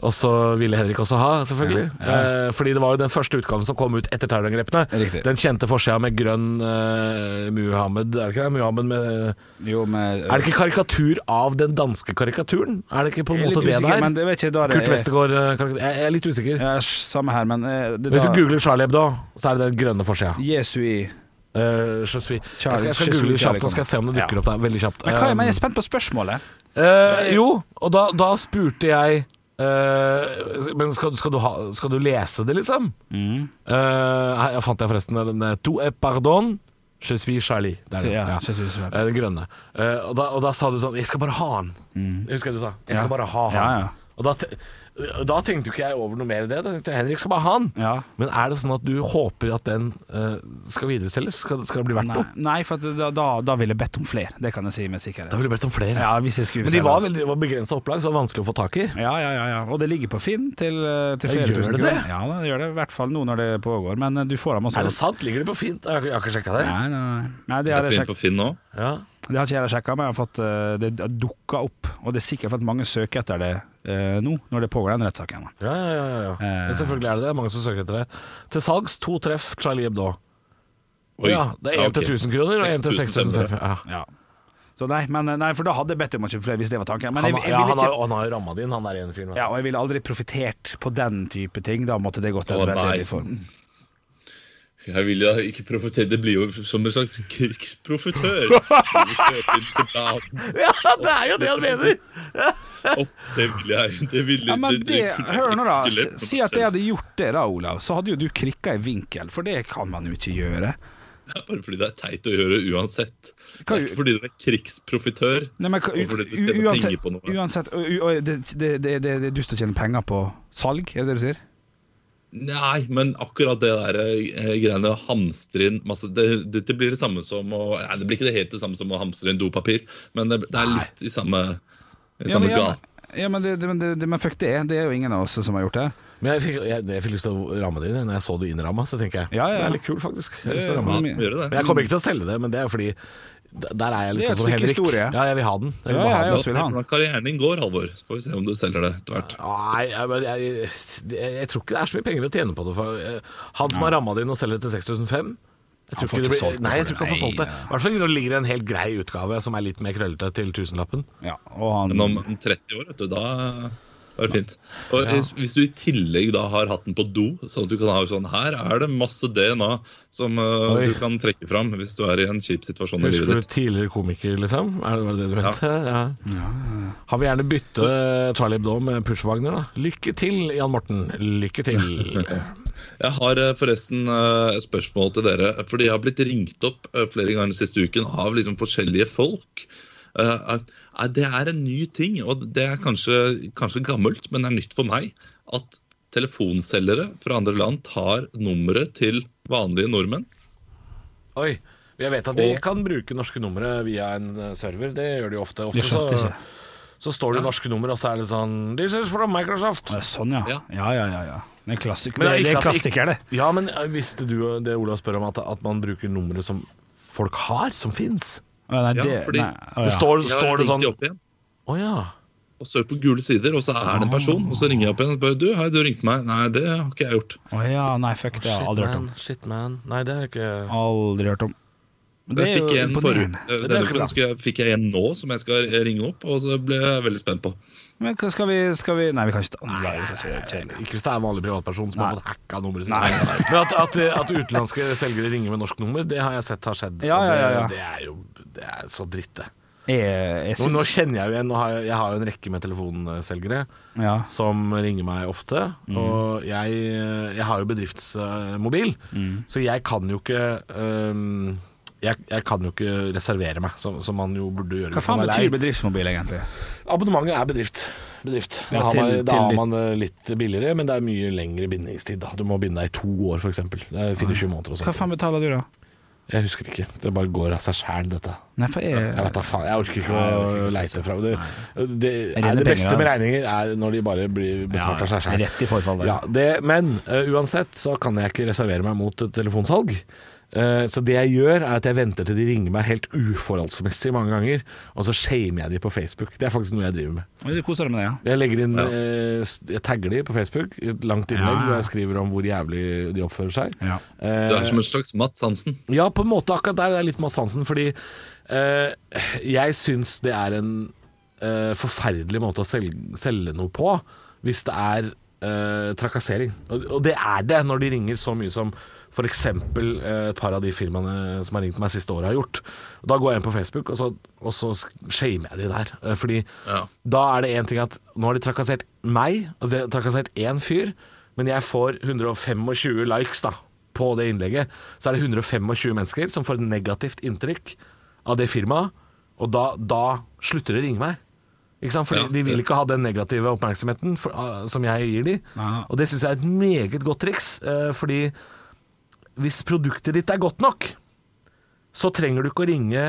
og så ville Henrik også ha, selvfølgelig. Ja, ja. Eh, fordi det var jo den første utgaven som kom ut etter terrorangrepene. Den kjente forsida med grønn eh, Muhammed, er det ikke det? Muhammed med, jo, med Er det ikke karikatur av den danske karikaturen? Er det ikke på en måte det der? Men det vet ikke, Kurt Westergård uh, Jeg er litt usikker. Ja, samme her, men Hvis du googler Charlie Hebdo, så er det den grønne forsida. Jesui Uh, je suis. Jeg skal, jeg skal google kjapt, og skal se om det dukker opp der. Veldig kjapt. Men hva, jeg er spent på spørsmålet. Uh, jo, og da, da spurte jeg uh, Men skal, skal, du ha, skal, du lese det, liksom? Mm. Uh, jeg fant jeg forresten den. To et pardon. Je suis Charlie. Det er ja, ja. Den grønne. Og da, og, da, sa du sånn Jeg skal bare ha den. Mm. Jeg husker du sa. Jeg skal bare ha han. Og da da tenkte jo ikke jeg over noe mer i det. Da tenkte jeg Henrik skal bare ha den. Ja. Men er det sånn at du håper at den uh, skal videreselges? Skal, skal, det bli verdt noe? Nei, for da, da, da ville jeg bedt om flere. Det kan jeg si med sikkerhet. Da ville du bedt om flere? Ja, hvis jeg skulle Men de var, veldig, var begrensa opplag, så det var vanskelig å få tak i? Ja, ja, ja. ja. Og det ligger på Finn til, eh, til flere tusen kroner. Ja, det gjør det. I hvert fall nå når det pågår. Men eh, du får dem også. Er det sant? Ligger det på Finn? Jeg har, jeg har ikke sjekka det. Nei, nei, nei. det har jeg sjekka. på Finn nå? Ja. Det har ikke jeg sjekka, men jeg har fått, det har dukka opp. Og det er sikkert for at mange søker etter det eh, nå, når det pågår den rettssaken. Ja, ja, ja, ja. Eh, selvfølgelig er det det. Mange som søker etter det. Til salgs to treff Charlie Hebdo. Oi. Ja, det er én til 1000 kroner og én til 6500. Ja. ja. Så nei, men, nei, for da hadde jeg bedt om å kjøpe flere hvis det var tanken. Men han, jeg, jeg ja, han, har, jo har ramma din, han der ene fyren. Ja, og jeg ville aldri profitert på den type ting. Da måtte det gått et veldig form. Jeg vil jo ikke profetere. Det blir jo som en slags krigsprofetør. ja, det er jo det han mener! oh, det vil jeg. Det vil, ja, men det, det, hør nå, da. Si at jeg hadde gjort det, da, Olav. Så hadde jo du krikka i vinkel, for det kan man jo ikke gjøre. Ja, bare fordi det er teit å gjøre uansett. Det er ikke fordi du er krigsprofitør. Nei, men, uansett, uansett det, det, det, det er dust å tjene penger på salg, er det det du sier? Nei, men akkurat det der eh, greiene hamstre inn masse det, det, det, blir det samme som å nei, Det blir ikke det helt det samme som å hamstre inn dopapir, men det, det er litt i samme, i samme ja, Ja, men, det, men, det, men fuck det, det er jo ingen av oss som har gjort det. Men jeg fikk, jeg, jeg fikk lyst til å ramme det inn når jeg så det innramma. Så tenker jeg ja, ja. det er litt kult, faktisk. Jeg, jeg kommer ikke til å stelle det, men det er jo fordi der er jeg litt sånn som Henrik. Historie. Ja, jeg vil ha den. Jeg vil ja, ha den. Jeg Hvordan karrieren din går, Halvor. Så får vi se om du selger det etter hvert. Nei, jeg, jeg, jeg, tror ikke det er så mye penger å tjene på det. For, eh, han som har ramma det inn og selger det til 6005 jeg tror, ikke, blir, nei, jeg tror ikke han får solgt det. I hvert fall når det ligger en helt grei utgave som er litt mer krøllete til tusenlappen. Ja, han... Men om 30 år, vet du, da det er fint. Og ja. Hvis du i tillegg da har hatt den på do, sånn at du kan ha sånn Her er det masse DNA som uh, du kan trekke fram hvis du er i en kjip situasjon i livet ditt. Husker du tidligere komiker, liksom? Er det det du mente? Ja. Ja. Han vil gjerne bytte Charlie Hebdo med Pushwagner, da. Lykke til, Jan Morten. Lykke til. Jeg har eh, forresten eh, et spørsmål til dere. Fordi jeg har blitt ringt opp flere ganger den siste uken av liksom forskjellige folk Eh, det er en ny ting, og det er kanskje, kanskje gammelt, men det er nytt for meg. At telefonselgere fra andre land tar nummeret til vanlige nordmenn. Oi. Jeg vet at de og, kan bruke norske numre via en eh, server. Det gjør de ofte. Ofte så, så, står det ja. norske nummer, og så er det sånn This is from Microsoft. Sånn, ja. Ja, ja, ja. ja. Men klassik, men det, det er klassiker, det. Ja, men eh, visste du det Olav spør om, at, at man bruker numre som folk har, som fins? Nei, det, ja, fordi, nei, å, ja. det står, står det sånn Å oh, ja. Og søk på gule sider, og så er det en person. Og så ringer jeg opp igjen og spør du, hei, du ringte meg. Nei, det har ikke jeg gjort. Å oh, ja, nei, fuck, det har jeg aldri hørt om. Shit, man. Nei, det har jeg ikke Aldri hørt om. Det jeg fikk en forrige, denne uken fikk jeg en nå som jeg skal ringe opp, og så ble jeg veldig spent på. Men skal vi, skal vi Nei, vi kan ikke Nei, Ikke hvis det er en vanlig privatperson som nei. har fått hacka nummeret sitt. Men at, at, at, utenlandske selgere ringer med norsk nummer, det har jeg sett har skjedd. Ja, ja, ja, det, det, er jo det er så dritt, det. Jeg, synes... nå, kjenner jeg jo igjen har jeg, jeg, har jo en rekke med telefonselgere ja. som ringer meg ofte. Mm. Og jeg, jeg, har jo bedriftsmobil, mm. så jeg kan jo ikke um, jeg, kan jo ikke reservere meg, som, som man jo burde gjøre. Hva faen betyr bedriftsmobil, egentlig? Abonnementet er bedrift. bedrift. Ja, da, har man, da har man det litt billigere, men det er mye lengre bindingstid. Da. Du må binde deg i to år, f.eks. Det er 24 måneder. Og sånt. Hva faen betaler du, da? Jeg husker ikke. Det bare går av seg sjæl, dette. Nei, jeg... Jeg, vet faen. Jeg orker ikke å leite fra det. Det, det, beste med regninger er når de bare blir betalt av seg sjæl. Rett i forfall. Ja, men uh, uansett så kan jeg ikke reservere meg mot telefonsalg. Eh, så det jeg gjør, er at jeg venter til de ringer meg helt uforholdsmessig mange ganger, og så shamer jeg de på Facebook. Det er faktisk noe jeg driver med. Du koser deg med det, ja? Jeg legger inn, ja. Eh, jeg tagger de på Facebook et langt innlegg ja. hvor jeg skriver om hvor jævlig de oppfører seg. Ja. Eh, du er som en slags Mats Hansen? Ja, på en måte akkurat der Det er litt Mats Hansen. Fordi uh, jeg syns det er en uh, forferdelig måte å selge, selge noe på hvis det er trakassering. Og, og det er det når de ringer så mye som f.eks. Eh, et par av de firmaene som har ringt meg siste året, har gjort. Da går jeg inn på Facebook, og så, og så shamer jeg de der. Eh, fordi ja. da er det én ting at nå har de trakassert meg, altså de har trakassert én fyr, men jeg får 125 likes da på det innlegget. Så er det 125 mennesker som får et negativt inntrykk av det firmaet, og da, da slutter de å ringe meg. Ikke sant? Fordi ja, De vil ikke ha den negative oppmerksomheten for, uh, som jeg gir dem. Og det syns jeg er et meget godt triks. Uh, fordi hvis produktet ditt er godt nok, så trenger du ikke å ringe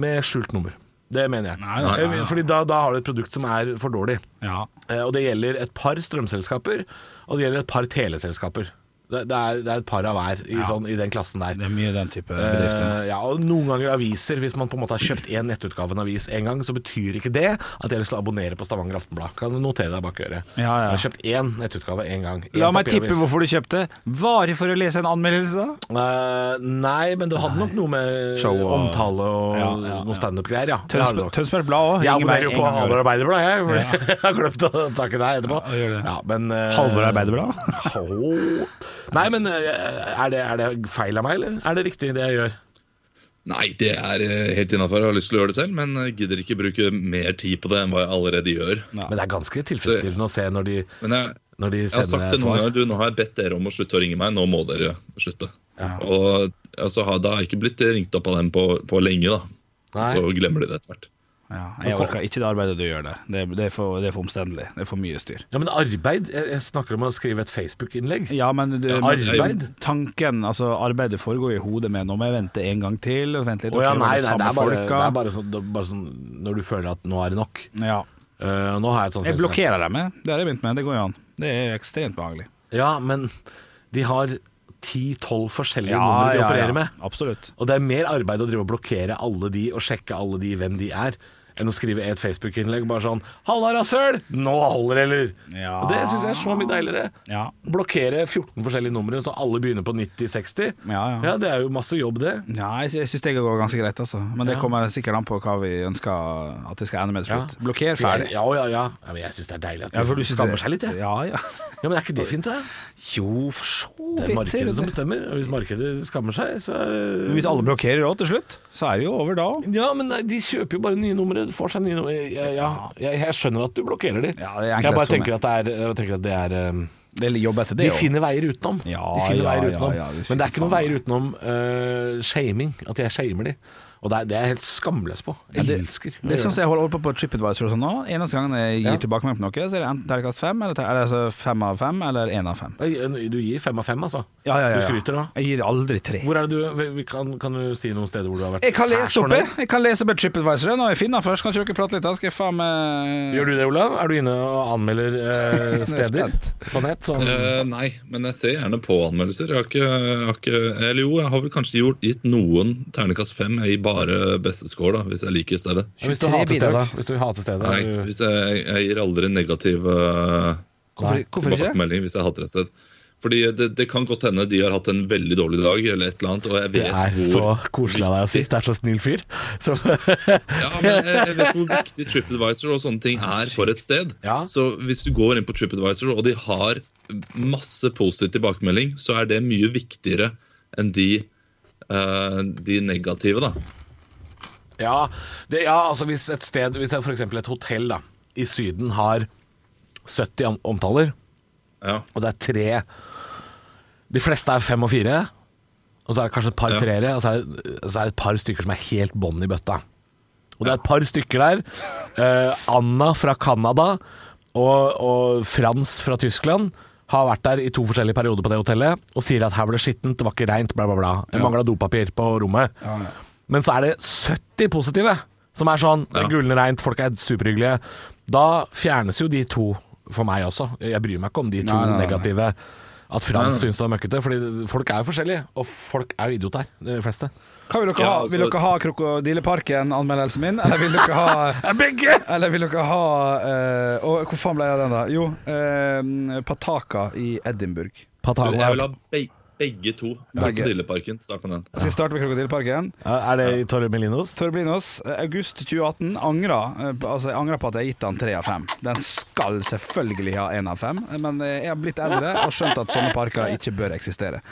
med skjult nummer. Det mener jeg. Nei, nei, nei, Fordi da, da, har du et produkt som er for dårlig. Ja. Uh, og det gjelder et par strømselskaper, og det gjelder et par teleselskaper. Det, det, er, det, er, et par av hver i, ja. sånn, i, den klassen der. Det er mye den type bedrifter. Uh, ja, og Noen ganger aviser. Hvis man på en måte har kjøpt én nettutgave av en avis én gang, så betyr ikke det at jeg har lyst til å abonnere på Stavanger Aftenblad. Kan du notere deg bak øret. Ja, ja. Jeg har kjøpt én nettutgave én gang. En La meg tippe hvorfor du kjøpte. Var det for å lese en anmeldelse, da? Uh, nei, men du hadde nok noe med Show og... omtale og ja, noe standup-greier, ja. Tønsberg Blad òg. Jeg abonnerer jo på Halvor Arbeiderblad, jeg. jeg har glemt å takke deg etterpå. Ja, men, uh, Halvor Arbeiderblad? Nei, men er det, er det feil av meg, eller er det riktig, det jeg gjør? Nei, det er eh, helt innafor. Jeg har lyst til å gjøre det selv, men jeg gidder ikke bruke mer tid på det enn hva jeg allerede gjør. Ja. Men det er ganske tilfredsstillende å se når de, jeg, når de sender svar. Jeg har sagt det noen ganger, du, nå har jeg bedt dere om å slutte å ringe meg, nå må dere slutte. Ja. Og altså, Da har jeg ikke blitt ringt opp av dem på, på lenge, da. Nei. Så glemmer de det etter hvert. Ja, jeg orker ikke det arbeidet du gjør der. Det, det, er, for, det er for omstendelig. Det er for mye styr. Ja, Men arbeid? Jeg, snakker om å skrive et Facebook-innlegg. Ja, men du, arbeid? Tanken, altså Arbeidet foregår i hodet med Nå må jeg vente en gang til. Og vente litt, oh, ja, nei, nei, det, er bare, det er bare, sånn, bare sånn når du føler at nå er det nok. Ja. Uh, nå har Jeg et sånt Jeg blokkerer dem. Det har jeg begynt med. Det går jo an. Det er ekstremt behagelig. Ja, men de har ti-tolv forskjellige ja, numre de ja, opererer med. Absolutt. Og det er mer arbeid å drive og blokkere alle de og sjekke alle de hvem de er enn å skrive et Facebook-innlegg bare sånn 'Halla, rasshøl! Nå holder det, eller?' Ja. Og Det syns jeg er så mye deiligere. Ja. Blokkere 14 forskjellige numre så alle begynner på 90-60. Ja, ja. ja, Det er jo masse jobb, det. Ja, jeg, jeg syns det går ganske greit, altså. Men det kommer sikkert an på hva vi ønsker at det skal ende med til slutt. Blokker ferdig. Ja, ja, ja. men jeg syns det er deilig at de du skammer seg litt, jeg. Ja, ja. Ja, Men er ikke det fint, det? Jo, for så. Det er markedet som bestemmer. Og hvis markedet skammer seg, så er det Hvis alle blokkerer òg til slutt, så er det jo over da òg. Ja, men de kjøper jo bare nye numre. Får seg nye numre. Ja, ja, jeg, jeg, skjønner at du blokkerer de. Ja, jeg bare tenker at det er, jeg tenker at det er um, det er jobb etter det, De finner veier utenom. Ja, de finner veier utenom. Men det er ikke noen veier utenom uh, shaming. At jeg shamer de. Og det er, det er, jeg helt skamløs på. Jeg ja, det, elsker Det syns jeg holder på på TripAdvisor og sånn nå. Eneste gang jeg gir ja. tilbakemelding på noe, så er det enten terningkast fem, eller, eller altså fem av fem, eller én av fem. Du gir fem av fem, altså? Ja, ja, ja, Du skryter da? Jeg gir aldri tre. Hvor er det du, kan, kan du si noen steder hvor du har vært jeg kan lese opp, jeg. jeg kan lese opp TripAdvisor når jeg finner den først. Kan ikke dere prate litt? Da skal jeg faen meg Gjør du det, Olav? Er du inne og anmelder eh, steder på nett? Sånn? Uh, nei, men jeg ser gjerne på anmeldelser. Jeg har ikke, jeg har ikke Eller jo, jeg har vel kanskje gjort, gitt noen terningkast fem. Jeg gir bare beste score, da, hvis jeg liker stedet. Hvis du hater stedet? Hvis du hater stedet Nei, hvis jeg, jeg gir aldri negativ uh, tilbakemelding hvis jeg hater et sted. Fordi det, det, kan godt hende de har hatt en veldig dårlig dag, eller et eller annet. Og jeg vet det er så koselig av deg å si. Det er så snill fyr. Så. ja, men jeg, jeg, vet hvor viktig TripAdvisor og sånne ting er for et sted. Ja. Så hvis du går inn på TripAdvisor, og de har masse positiv tilbakemelding, så er det mye viktigere enn de, uh, de negative, da. Ja, det, ja, altså hvis et sted, hvis f.eks. et hotell da, i Syden har 70 omtaler, ja. og det er tre De fleste er fem og fire, og så er det kanskje et par ja. treere, og så er, det, så er, det et par stykker som er helt bånn i bøtta. Og det er et par stykker der. Eh, Anna fra Canada og, og Frans fra Tyskland har vært der i to forskjellige perioder på det hotellet og sier at her var det skittent, det var ikke reint, bla, bla, bla. Jeg ja. mangla dopapir på rommet. Ja, ja. Men så er det 70 positive som er sånn det er gulne reint, folk er superhyggelige. Da fjernes jo de to for meg også. Jeg bryr meg ikke om de to nei, nei, nei. negative. At Frans syns det er møkkete. Fordi folk er jo forskjellige, og folk er jo idioter, de fleste. Hva Vil dere ja, ha altså, Vil dere ha Krokodilleparken-anmeldelsen min, eller vil dere ha Begge! Eller vil dere ha uh, Og hvor faen ble jeg av den, da? Jo, uh, Pataka i Edinburgh. Pataka. Jeg vil ha begge Begge to. Krokodilleparken. Start med den. Skal vi starte med Krokodilleparken? Er det i Torremelinos? Torremelinos. August 2018. Angra, altså, jeg angrer på at jeg har gitt den tre av fem. Den skal selvfølgelig ha én av fem, men jeg har blitt eldre og skjønt at sånne parker ikke bør eksistere.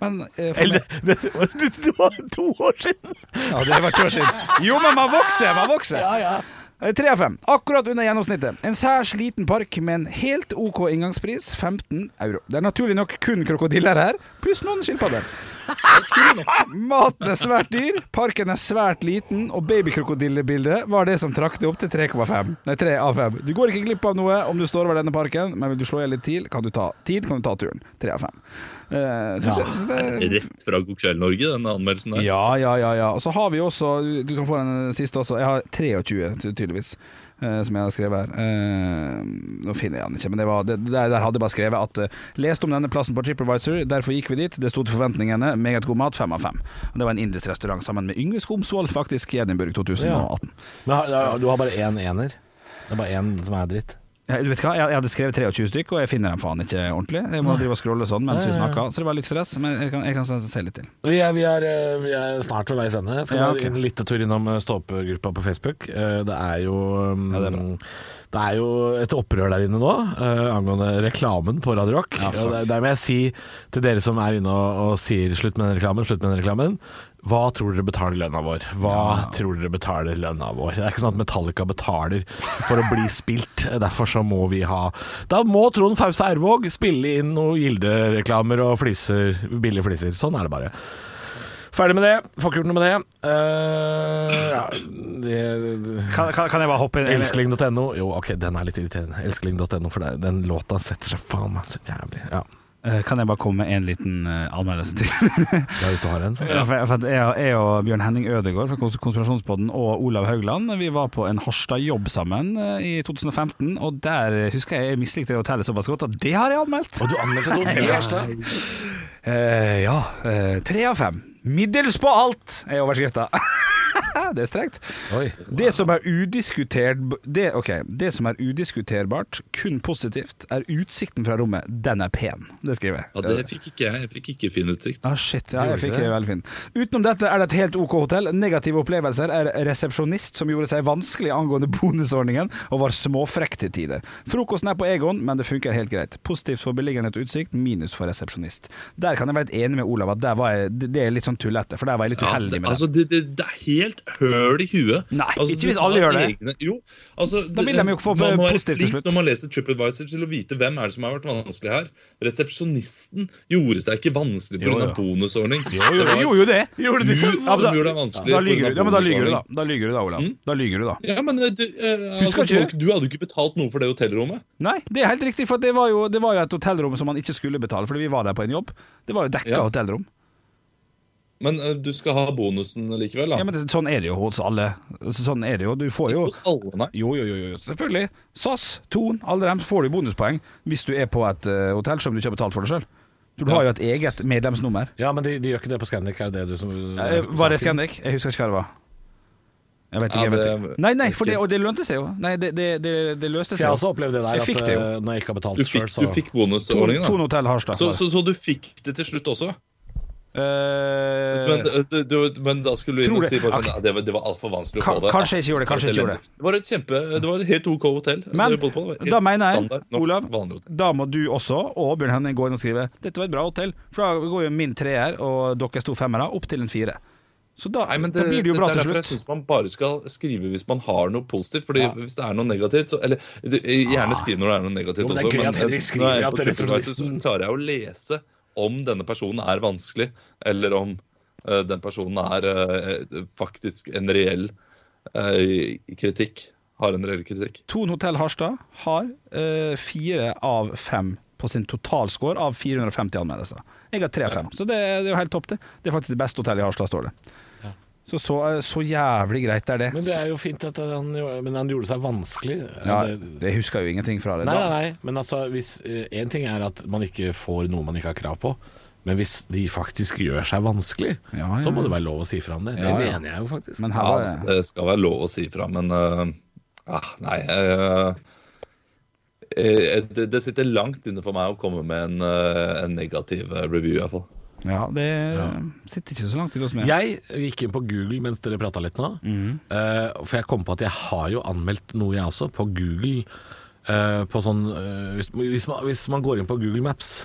Men eh, Eller, det, det, det, var to år siden! Ja, det var to år siden. Jo, men man vokser! Man vokser. Ja, ja. Eh, tre av fem. Akkurat under gjennomsnittet. En særs liten park med en helt OK inngangspris, 15 euro. Det er naturlig nok kun krokodiller her, pluss noen skilpadder. Maten er svært dyr, parken er svært liten, og babykrokodillebildet var det som trakk det opp til 3,5. Nei, 3 av 5. Du går ikke glipp av noe om du står over denne parken, men vil du slå i litt tid, kan du ta, tid, kan du ta turen. 3 av 5. Uh, ja. det, Rett fra God kveld Norge, den anmeldelsen der. Ja, ja, ja, ja. Og så har vi også Du kan få den siste også. Jeg har 23, tydeligvis. Uh, som jeg har skrevet her. Uh, nå finner jeg den ikke, men det var, det, der, der, hadde jeg bare skrevet at uh, Leste om denne plassen på TripAdvisor, derfor gikk vi dit. Det sto til forventningene. Meget god mat, fem av fem. Det var en indisk restaurant sammen med Yngve Skomsvold, faktisk, i Edinburgh 2018. Ja. Men, du har bare én ener? Det er bare én som er dritt? Du vet hva, Jeg hadde skrevet 23 stykker, og jeg finner dem faen ikke ordentlig. Jeg må drive og scrolle sånn mens vi snakker, så det var litt stress. Men jeg kan, jeg kan se litt til. Vi er, vi er, eh, vi er snart ved veis ende. Skal ja, okay. en liten tur innom ståpegruppa stå-opp-gruppa på Facebook. Eh, det er jo ja, det, er mm, det, er jo et opprør der inne nå angående reklamen på Radio Rock. Ja, der må jeg si til dere som er inne og, og sier 'slutt med den reklamen', slutt med den reklamen. Hva tror dere betaler lønna vår? Hva ja. tror dere betaler lønna vår? Det er ikke sånn at Metallica betaler for å bli spilt, derfor så må vi ha Da må Trond Fause Ervåg spille inn noen Gilde-reklamer og fliser, billige fliser. Sånn er det bare. Ferdig med det. Får ikke gjort noe med det. Uh, ja, det, kan, kan, kan, jeg bare hoppe inn? Elskling.no. Jo, ok, den er litt irriterende. Elskling.no, for den låta setter seg faen meg så jævlig. Ja. Eh, kan jeg bare komme med en liten uh, anmeldelse til? ja, hvis du har en, så. Ja, for, for jeg, jeg, og Bjørn Henning Ødegaard fra Konspirasjonspodden og Olav Haugland Vi var på en Harstad-jobb sammen uh, i 2015, og der husker jeg jeg mislikte hotellet såpass godt at det har jeg anmeldt. Og du anmeldte et hotell i Harstad? ja. Tre av fem. Middels på alt er overskrifta. det er strengt. Det som er udiskutert det, okay. det som er udiskuterbart, kun positivt, er utsikten fra rommet. Den er pen. Det skriver jeg. Ja, Det fikk ikke jeg. Jeg fikk ikke fin utsikt. Ah, shit, ja, jeg fikk veldig fin. Utenom dette er det et helt OK hotell. Negative opplevelser er resepsjonist som gjorde seg vanskelig angående bonusordningen, og var småfrekk til tider. Frokosten er på Egon, men det funker helt greit. Positivt for beliggenhet og utsikt, minus for resepsjonist. Der kan jeg være litt enig med Olav at jeg, det er litt sånn tullete, for der var jeg litt uheldig med det. Altså, det, det, det er helt høl i huet. Nei, altså, ikke hvis alle gjør det. Egne, jo, altså, da vil de jo få man positivt til slutt. Når man leser TripAdvisor til å vite hvem er det som har vært vanskelig her. Resepsjonisten gjorde seg ikke vanskelig pga. bonusordning. Jo, jo, det gjorde jo det. Gjorde det som Ja, da, gjorde deg vanskelig da lyger du, ja, men da lyger du, da. Da lyger du da, Olav. Mm? Da lyger du, da. Ja, men du, eh, altså, folk, du hadde jo ikke betalt noe for det hotellrommet. Nei, det er helt riktig, for det var jo, det var jo et hotellrom som man ikke skulle betale, fordi vi var der på en jobb. Det var jo dekka ja. hotellrom. Men uh, du skal ha bonusen likevel, da? Ja, men det, Sånn er det jo hos alle. Sånn er det jo. Du får jo Hos alle, nei? Jo, jo, jo, jo. selvfølgelig. SAS, Thon, alle dem får du bonuspoeng hvis du er på et uh, hotell som du ikke har betalt for det sjøl. Du har jo et eget medlemsnummer. Ja, men de, de, gjør ikke det på Scandic, er det det du som uh, Var det Scandic? Jeg husker ikke hva det var. Jeg vet ikke. Jeg vet ikke. Nei, nei, for det, og det lønte seg jo. Nei, det, det, det, det løste seg. Jeg har også opplevd det der, jeg at det når jeg ikke har betalt sjøl, så Du fikk bonusordningen, da. Ton Hotell Harstad. Så, så, så, du fikk det til slutt også? Uh, men, du, men, da skulle du inn og si bare, okay. det, var, det var altfor vanskelig å få det. Kanskje jeg ikke gjorde det. kanskje jeg ikke gjorde Det Det var et kjempe, det var et helt OK hotell. Men da mener jeg, standard, Olav, da må du også, og Bjørn Henning, gå inn og skrive Dette var et bra hotell. For da går jo min treer og deres to femmere opp til en fire. Så da, Nei, det, da blir det jo bra til slutt. Jeg syns man bare skal skrive hvis man har noe positivt. Fordi ja. Hvis det er noe negativt så, Eller gjerne skriv når det er noe negativt jo, men også. Men, men, men så klarer jeg å lese om denne personen er vanskelig, eller om uh, den personen er uh, faktisk en reell uh, kritikk. Har en reell kritikk. Thon Hotell Harstad har fire av fem på sin totalscore av 450 anmeldelser. Jeg har tre av fem, så det, det, er jo helt topp, det. Det er faktisk det beste hotellet i Harstad, står det. Så, så, så, jævlig greit er det. Men det er jo fint at han, men han gjorde seg vanskelig. Ja, det husker jo ingenting fra det. Nei, nei, nei. men altså Én uh, ting er at man ikke får noe man ikke har krav på. Men hvis de faktisk gjør seg vanskelig, ja, ja. så må det være lov å si fra om det. Det ja, mener jeg jo faktisk. ja, det skal være lov å si fra, men uh, ah, Nei. Uh, Eh, det, det, sitter langt inne for meg å komme med en, eh, en negativ eh, review, iallfall. Ja, det ja. sitter ikke så langt i oss med. Jeg gikk inn på Google mens dere prata litt nå. Mm. Uh, for jeg kom på at jeg har jo anmeldt noe, jeg også, på Google. Uh, på sånn uh, hvis, hvis, man, hvis, man, går inn på Google Maps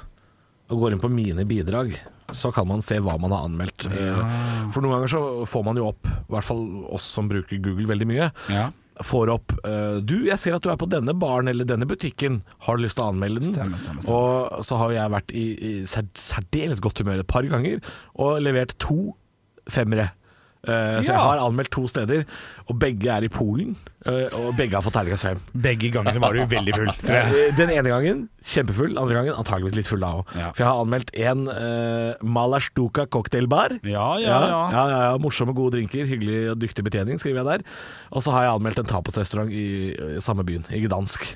og går inn på mine bidrag, så kan man se hva man har anmeldt. Ja. For noen ganger så får man jo opp, i hvert fall oss som bruker Google veldig mye. Ja får opp uh, Du, jeg ser at du er på denne baren eller denne butikken, har du lyst til å anmelde den? Stemmer, stemmer, stemmer. Og så har jeg vært i, i særdeles godt humør et par ganger og levert to femmere. Uh, så jeg har anmeldt to steder, og begge er i Polen. Uh, og begge har fått terningkast fem. Begge gangene var du veldig full. Den ene gangen kjempefull, andre gangen antageligvis litt full da òg. Ja. For jeg har anmeldt en uh, Malastuka cocktailbar. Ja ja ja. ja, ja, ja. Morsomme, gode drinker, hyggelig og dyktig betjening, skriver jeg der. Og så har jeg anmeldt en tapasrestaurant i, i samme byen, i Gdansk.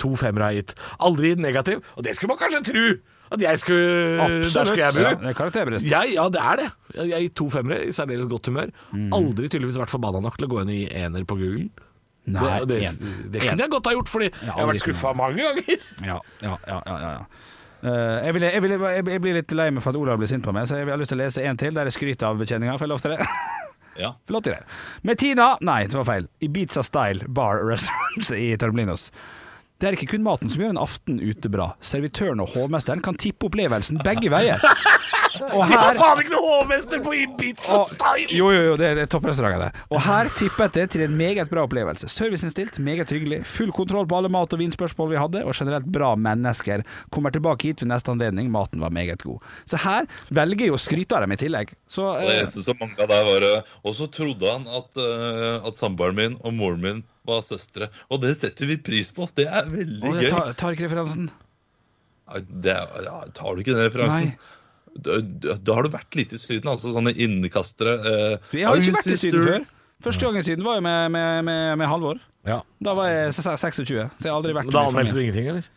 To femmere har jeg gitt. Aldri negativ, og det skulle man kanskje tro! At jeg skulle Absolutt. Der skulle jeg bo. Ja, det er karakterbrist. Ja, ja, det er det. Jeg gir to femmere i særdeles godt humør. Mm. Aldri tydeligvis vært forbanna nok til å gå inn i ener på Google. Nei, det, det, det, kunne jeg godt ha gjort, fordi ja, jeg har vært skuffa mange ganger. Ja, ja, ja, ja, ja. Uh, jeg, vil, jeg, vil, jeg, blir litt lei meg for at Olav blir sint på meg, så jeg har lyst til å lese en til der jeg skryter av betjeninga. Får jeg lov til det? Ja. Flott det. Med Tina Nei, det var feil. Ibiza Style Bar Restaurant i Tormelinos. Det er ikke kun maten som gjør en aften ute bra. Servitøren og hovmesteren kan tippe opplevelsen begge veier. Og her har faen ikke noen hovmester på Ibiza Style! Jo, jo, jo, det, er er det. Og her tippet det til en meget bra opplevelse. Serviceinnstilt, meget hyggelig. Full kontroll på alle mat- og vinspørsmål vi hadde, og generelt bra mennesker. Kommer tilbake hit ved neste anledning. Maten var meget god. Så her velger jo skrytere dem i tillegg. Så, det eneste som mangla der, var eh, Og så trodde han at, uh, at samboeren min og moren min var søstre. Og det setter vi pris på. Det er veldig Åh, gøy. Tar, tar ikke referansen. Det, ja, tar du ikke den referansen? Da, da, har du vært litt i Syden, altså sånne innkastere. Eh, jeg har ikke vært i Syden før. Første gang i Syden var jo med, med, med, med Halvor. Ja. Da var jeg 26, så jeg har aldri vært Da anmeldte du ingenting, eller?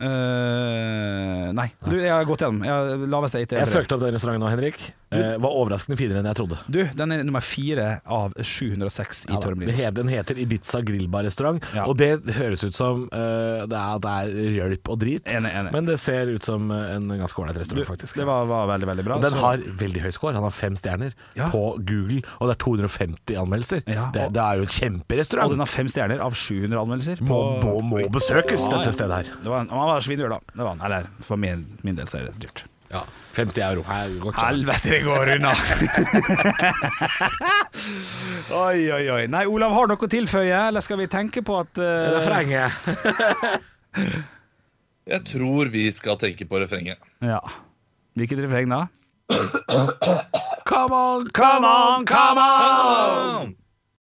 Uh, nei. Du, jeg har gått gjennom. Jeg, laveste jeg søkte opp den restauranten nå, Henrik. Uh, var overraskende finere enn jeg trodde. Du, Den er nummer fire av 706 i ja, Tormelinos. Den heter Ibiza grillbar-restaurant, ja. og det høres ut som uh, det, er, det er hjelp og drit. Enig, enig. Men det ser ut som en ganske ålreit restaurant, faktisk. Det var, var, veldig, veldig bra. Og den så... har veldig høy score. Han har fem stjerner ja. på Google, og det er 250 anmeldelser. Det, det, er jo en kjemperestaurant. Og den har fem stjerner av 700 anmeldelser. På... Må, må, må besøkes, dette stedet her. Det var, han var svindyr, da. Det var han. Eller for min, min del så er det dyrt. Ja, 50 euro. Helvete, det går unna! oi, oi, oi. Nei, Olav, har noe å tilføye, eller skal vi tenke på at uh... Refrenget. Jeg tror vi skal tenke på refrenget. Ja. Hvilket refreng da? Come on, come on, come on!